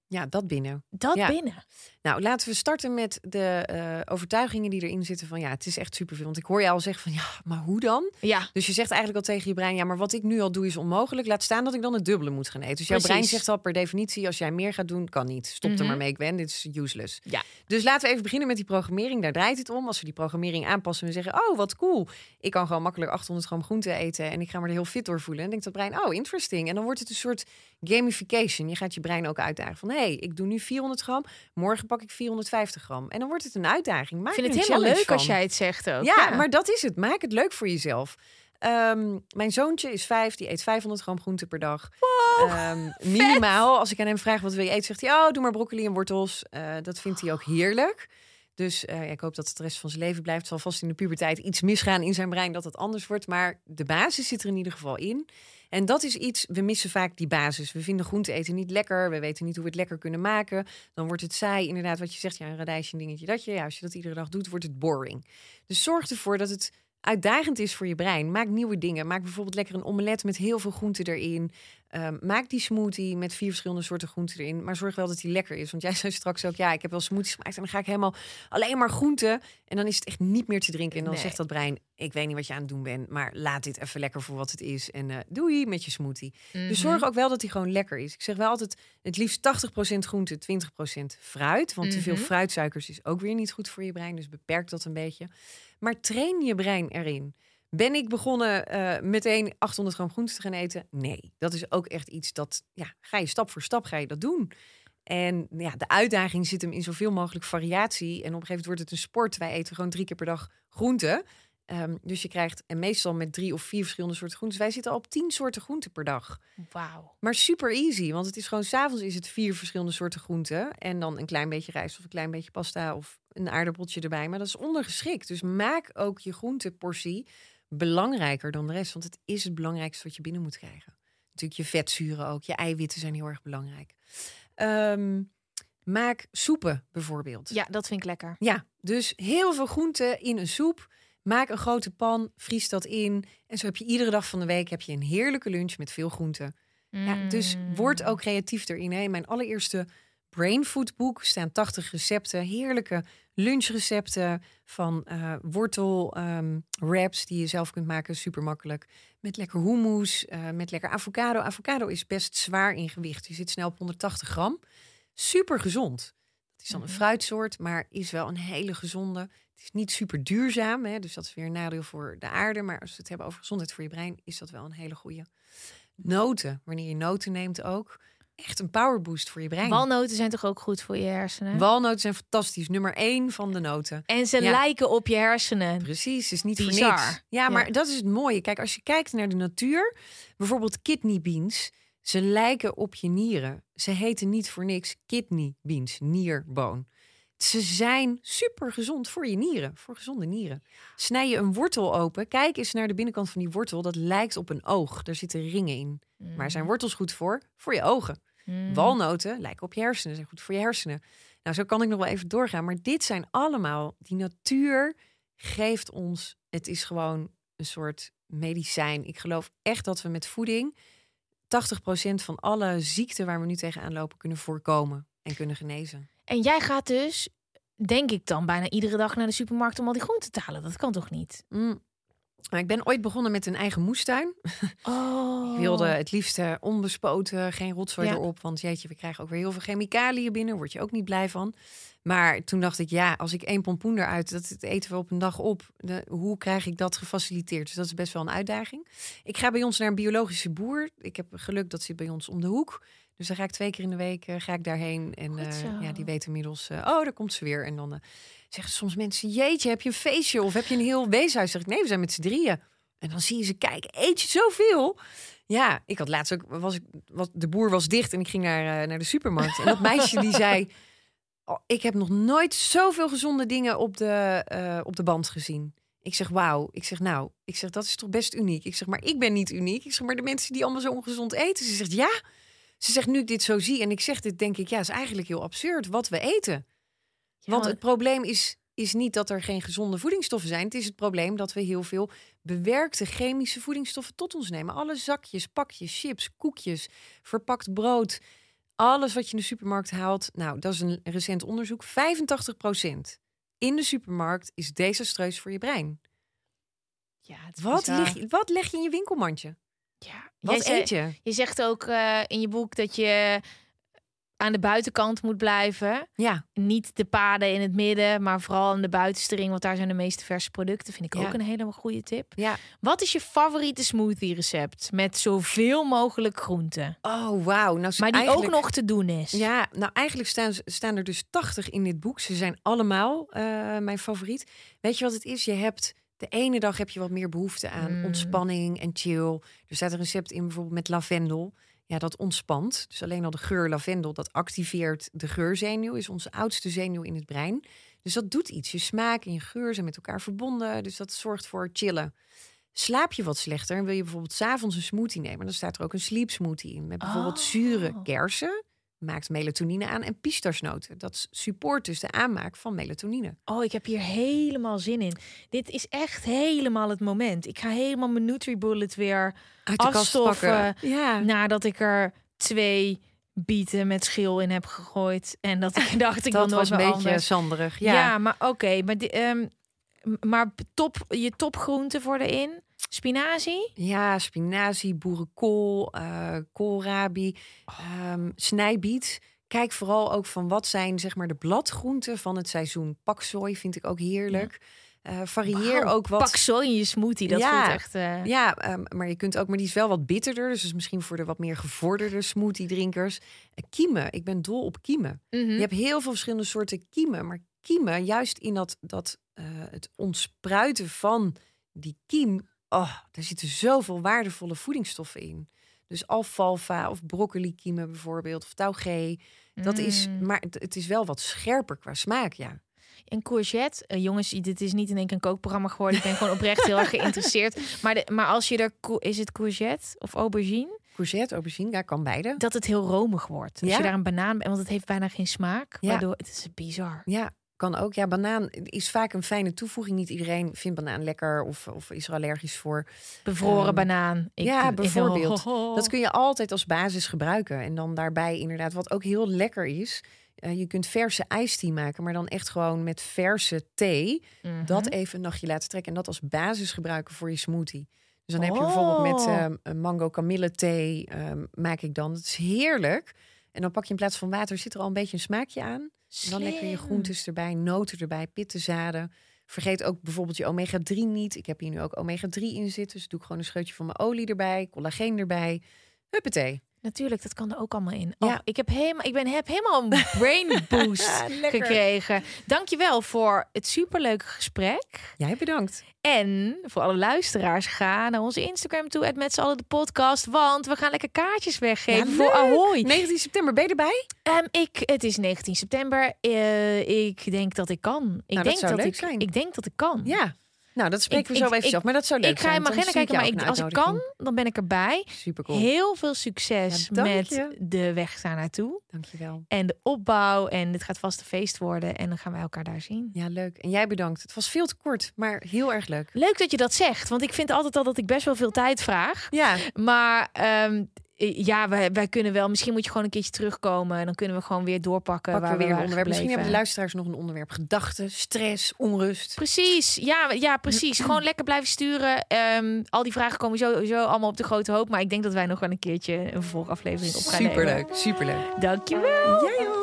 ja, dat binnen. dat Ja. binnen? Nou, laten we starten met de eh, overtuigingen die erin zitten van ja, het is echt superveel. Want ik hoor je al zeggen van ja, maar hoe dan? Ja, Dus je zegt eigenlijk al tegen je brein, ja, maar wat ik nu al doe is onmogelijk. Laat staan dat ik dan het dubbele moet gaan eten. Dus jouw brein zegt al per definitie, als jij meer gaat doen, kan niet. Stop er Mhm. maar mee, Gwen, dit is useless. Ja. Dus laten we even beginnen met die programmering. Daar draait het om. Als we die programmering aanpassen en we zeggen, oh, wat cool. Ik kan gewoon makkelijk 800 gram groente eten en ik ga me er heel fit door voelen. En denkt dat brein, oh, interesting. En dan wordt het een soort gamification. Je gaat je brein ook uitdagen van, hé, hey, ik doe nu 400 gram, morgen pak ik 450 gram. En dan wordt het een uitdaging. Maak ik vind het helemaal leuk als jij het zegt ook. Ja, maar dat is het. Maak het leuk voor jezelf. Ehm, mijn zoontje is vijf, die eet 500 gram groente per dag. Ehm, minimaal. Als ik aan hem vraag wat wil je eten, zegt hij: Oh, doe maar broccoli en wortels. Eh, dat vindt hij ook heerlijk. Dus eh, ja, ik hoop dat het de rest van zijn leven blijft. Zal vast in de puberteit iets misgaan in zijn brein dat het anders wordt. Maar de basis zit er in ieder geval in. En dat is iets, we missen vaak die basis. We vinden groente eten niet lekker. We weten niet hoe we het lekker kunnen maken. Dan wordt het saai. Inderdaad, wat je zegt, ja, een radijsje, een dingetje, dat je. Ja, als je dat iedere dag doet, wordt het boring. Dus zorg ervoor dat het uitdagend is voor je brein. Maak nieuwe dingen. Maak bijvoorbeeld lekker een omelet met heel veel groenten erin. Ehm, maak die smoothie met vier verschillende soorten groenten erin. Maar zorg wel dat die lekker is. Want jij zei straks ook, ja, ik heb wel smoothies gemaakt. En dan ga ik helemaal alleen maar groenten. En dan is het echt niet meer te drinken. En dan Nee. zegt dat brein, ik weet niet wat je aan het doen bent. Maar laat dit even lekker voor wat het is. En eh doei met je smoothie. Mhm. Dus zorg ook wel dat die gewoon lekker is. Ik zeg wel altijd, het liefst 80% groente, 20% fruit. Want te veel Mhm. fruitsuikers is ook weer niet goed voor je brein. Dus beperk dat een beetje. Maar train je brein erin. Ben ik begonnen eh, meteen 800 gram groente te gaan eten? Nee, dat is ook echt iets dat, ja, ga je stap voor stap ga je dat doen. En ja, de uitdaging zit hem in zoveel mogelijk variatie. En op een gegeven moment wordt het een sport. Wij eten gewoon drie keer per dag groente. Ehm, dus je krijgt, en meestal met drie of vier verschillende soorten groenten. Wij zitten al op tien soorten groenten per dag. Wauw. Maar super easy, want het is gewoon s'avonds is het vier verschillende soorten groenten. En dan een klein beetje rijst of een klein beetje pasta of een aardappeltje erbij. Maar dat is ondergeschikt. Dus maak ook je groenteportie belangrijker dan de rest. Want het is het belangrijkste wat je binnen moet krijgen. Natuurlijk je vetzuren ook. Je eiwitten zijn heel erg belangrijk. Ehm, maak soepen bijvoorbeeld. Ja, dat vind ik lekker. Ja, dus heel veel groenten in een soep. Maak een grote pan, vries dat in. En zo heb je iedere dag van de week heb je een heerlijke lunch met veel groenten. Ja, dus Mm. word ook creatief erin. Hè. Mijn allereerste Brain Food boek staan 80 recepten, heerlijke lunchrecepten van eh, wortel ehm, wraps die je zelf kunt maken, super makkelijk. Met lekker hummus, eh, met lekker avocado. Avocado is best zwaar in gewicht. Je zit snel op 180 gram. Super gezond. Het is dan een Mhm. fruitsoort, maar is wel een hele gezonde. Het is niet super duurzaam, hè, dus dat is weer een nadeel voor de aarde. Maar als we het hebben over gezondheid voor je brein, is dat wel een hele goede. Noten, wanneer je noten neemt ook. Echt een powerboost voor je brein. Walnoten zijn toch ook goed voor je hersenen? Walnoten zijn fantastisch. Nummer één van de noten. en ze Ja. lijken op je hersenen. Precies, is niet Bizar. voor niks. Ja, maar Ja. dat is het mooie. Kijk, als je kijkt naar de natuur, bijvoorbeeld kidney beans, ze lijken op je nieren. Ze heten niet voor niks kidney beans, nierboon. Ze zijn super gezond voor je nieren, voor gezonde nieren. Snij je een wortel open, kijk eens naar de binnenkant van die wortel. Dat lijkt op een oog. Daar zitten ringen in. Maar zijn wortels goed voor? Voor je ogen. Mm. Walnoten lijken op je hersenen, zijn goed voor je hersenen. Nou, zo kan ik nog wel even doorgaan. Maar dit zijn allemaal, die natuur geeft ons, het is gewoon een soort medicijn. Ik geloof echt dat we met voeding 80% van alle ziekten waar we nu tegenaan lopen kunnen voorkomen en kunnen genezen. En jij gaat dus, denk ik dan, bijna iedere dag naar de supermarkt om al die groenten te halen. Dat kan toch niet? Mm. Maar ik ben ooit begonnen met een eigen moestuin. Oh. Ik wilde het liefst eh, onbespoten, geen rotzooi Ja. erop. Want jeetje, we krijgen ook weer heel veel chemicaliën binnen. Word je ook niet blij van. Maar toen dacht ik, ja, als ik één pompoen eruit, dat eten we op een dag op. De, hoe krijg ik dat gefaciliteerd? Dus dat is best wel een uitdaging. Ik ga bij ons naar een biologische boer. Ik heb geluk dat zit bij ons om de hoek. Dus dan ga ik twee keer in de week eh, ga ik daarheen. En eh, ja, die weten inmiddels, eh, oh, daar komt ze weer. En dan zeggen soms mensen, jeetje, heb je een feestje? Of heb je een heel weeshuis? Zeg ik, nee, we zijn met z'n drieën. En dan zie je ze kijken, eet je zoveel? Ja, ik had laatst ook, was ik, was, de boer was dicht en ik ging naar, naar de supermarkt. En dat meisje die zei, oh, ik heb nog nooit zoveel gezonde dingen op de, op de band gezien. Ik zeg, wauw. Ik zeg, nou, ik zeg, dat is toch best uniek. Ik zeg, maar ik ben niet uniek. Ik zeg, maar de mensen die allemaal zo ongezond eten. Ze zegt, ja. Ze zegt, nu ik dit zo zie en ik zeg dit, denk ik, ja, is eigenlijk heel absurd wat we eten. Want het probleem is, is niet dat er geen gezonde voedingsstoffen zijn. Het is het probleem dat we heel veel bewerkte chemische voedingsstoffen tot ons nemen. Alle zakjes, pakjes, chips, koekjes, verpakt brood. Alles wat je in de supermarkt haalt. Nou, dat is een recent onderzoek. 85% in de supermarkt is desastreus voor je brein. Ja, Wat, leg wat leg je in je winkelmandje? Ja. Wat zei- eet je? Je zegt ook eh, in je boek dat je aan de buitenkant moet blijven. Ja, Niet de paden in het midden, maar vooral aan de buitenste ring, want daar zijn de meeste verse producten. Vind ik Ja. ook een hele goede tip. ja. Wat is je favoriete smoothie recept met zoveel mogelijk groenten? Oh, wauw. Nou, Maar die eigenlijk- ook nog te doen is. Ja, nou eigenlijk staan, staan er dus 80 in dit boek. Ze zijn allemaal eh, mijn favoriet. Weet je wat het is? Je hebt de ene dag heb je wat meer behoefte aan Mm. ontspanning en chill. Er staat een recept in bijvoorbeeld met lavendel. Ja, dat ontspant. Dus alleen al de geur lavendel, dat activeert de geurzenuw. Is onze oudste zenuw in het brein. Dus dat doet iets. Je smaak en je geur zijn met elkaar verbonden. Dus dat zorgt voor chillen. Slaap je wat slechter en wil je bijvoorbeeld s'avonds een smoothie nemen... dan staat er ook een sleep smoothie in. Met bijvoorbeeld Oh. zure kersen, maakt melatonine aan... en pistachenoten. Dat support dus de aanmaak van melatonine. Oh, ik heb hier helemaal zin in. Dit is echt helemaal het moment. Ik ga helemaal mijn NutriBullet weer Uit de kast afstoffen. Ja. nadat ik er twee bieten met schil in heb gegooid. En dat ik dacht, ik dat was een beetje anders. zanderig. Ja, Ja. maar oké. maar, die, ehm, maar top, je topgroenten voor erin. Spinazie. Ja, spinazie, boerenkool, eh koolrabi, ehm, snijbiet. Kijk vooral ook van wat zijn zeg maar de bladgroenten van het seizoen. Paksoi vind ik ook heerlijk. Eh, varieer ook wat. Pak zo in je smoothie. Dat Ja. voelt echt... eh, Ja, ehm, maar je kunt ook, maar die is wel wat bitterder. Dus is misschien voor de wat meer gevorderde smoothie drinkers. Kiemen, ik ben dol op kiemen. mhm. Je hebt heel veel verschillende soorten kiemen. Maar kiemen, juist in dat, dat het ontspruiten van die kiem. Oh, daar zitten zoveel waardevolle voedingsstoffen in. Dus alfalfa of broccoli kiemen bijvoorbeeld. Of taugé. Dat is, Mm. maar het, is wel wat scherper qua smaak, ja. En courgette, eh, jongens, dit is niet in één keer een kookprogramma geworden. Ik ben gewoon oprecht heel erg geïnteresseerd. Maar, de, maar als je er, is het courgette of aubergine, Courgette, aubergine, ja, kan beide. dat het heel romig wordt. Als Ja. je daar een banaan, want het heeft bijna geen smaak. Ja. Waardoor het is bizar. Ja, kan ook. Ja, banaan is vaak een fijne toevoeging. Niet iedereen vindt banaan lekker of, of is er allergisch voor. Bevroren Ehm, banaan. Ik, ja, ik- bijvoorbeeld. Oh. Dat kun je altijd als basis gebruiken. En dan daarbij inderdaad, wat ook heel lekker is. eh, je kunt verse ijsthee maken, maar dan echt gewoon met verse thee. Mhm. Dat even een nachtje laten trekken en dat als basis gebruiken voor je smoothie. Dus dan heb je bijvoorbeeld met Oh. ehm, mango kamille thee ehm, maak ik dan. Dat is heerlijk. En dan pak je in plaats van water zit er al een beetje een smaakje aan. Dan lekker je groentes erbij, noten erbij, pittenzaden. Vergeet ook bijvoorbeeld je omega-3 niet. Ik heb hier nu ook omega-3 in zitten. Dus doe ik gewoon een scheutje van mijn olie erbij, collageen erbij. Huppatee. Natuurlijk, dat kan er ook allemaal in. Ja. Oh, ik heb helemaal, ik ben, heb helemaal een brain boost gekregen. Dankjewel voor het superleuke gesprek. Jij bedankt. En voor alle luisteraars, ga naar onze Instagram toe, het met z'n allen de podcast. Want we gaan lekker kaartjes weggeven Ja, voor. Ahoy. 19 september, ben je erbij? Ehm, ik, het is 19 september. Eh, ik denk dat ik kan. Ik dat denk dat ik, zijn. Ik denk dat ik kan. Ja. Nou, dat spreken we zo ik- even ik- af. Maar dat zou leuk ik ga zijn. in agenda kijken, maar ik, als ik kan, dan ben ik erbij. Super cool. Heel veel succes Ja, met je. de weg daar naartoe. Dankjewel. En de opbouw. En het gaat vast een feest worden. En dan gaan wij elkaar daar zien. Ja, leuk. En jij bedankt. Het was veel te kort, maar heel erg leuk. Leuk dat je dat zegt. Want ik vind altijd al dat ik best wel veel tijd vraag. Ja, Maar ehm, ja, wij, wij kunnen wel. Misschien moet je gewoon een keertje terugkomen. En dan kunnen we gewoon weer doorpakken. pakken waar we weer een waren onderwerp. Misschien hebben de luisteraars nog een onderwerp. Gedachten, stress, onrust. Precies, ja, ja, precies. Gewoon lekker blijven sturen. Ehm, al die vragen komen sowieso allemaal op de grote hoop. Maar ik denk dat wij nog wel een keertje een vervolgaflevering op gaan nemen. Superleuk, superleuk. Dankjewel. Jij ook.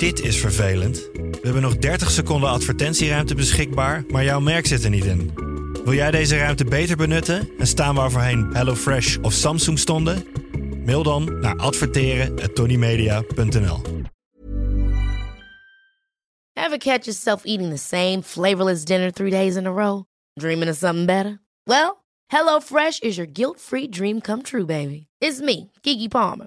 Dit is vervelend. We hebben nog 30 seconden advertentieruimte beschikbaar, maar jouw merk zit er niet in. Wil jij deze ruimte beter benutten en staan waar voorheen HelloFresh of Samsung stonden? Mail dan naar adverteren@tonymedia.nl. Ever catch yourself eating the same flavorless dinner three days in a row? Dreaming of something better? Well, HelloFresh is your guilt-free dream come true, baby. It's me, Kiki Palmer.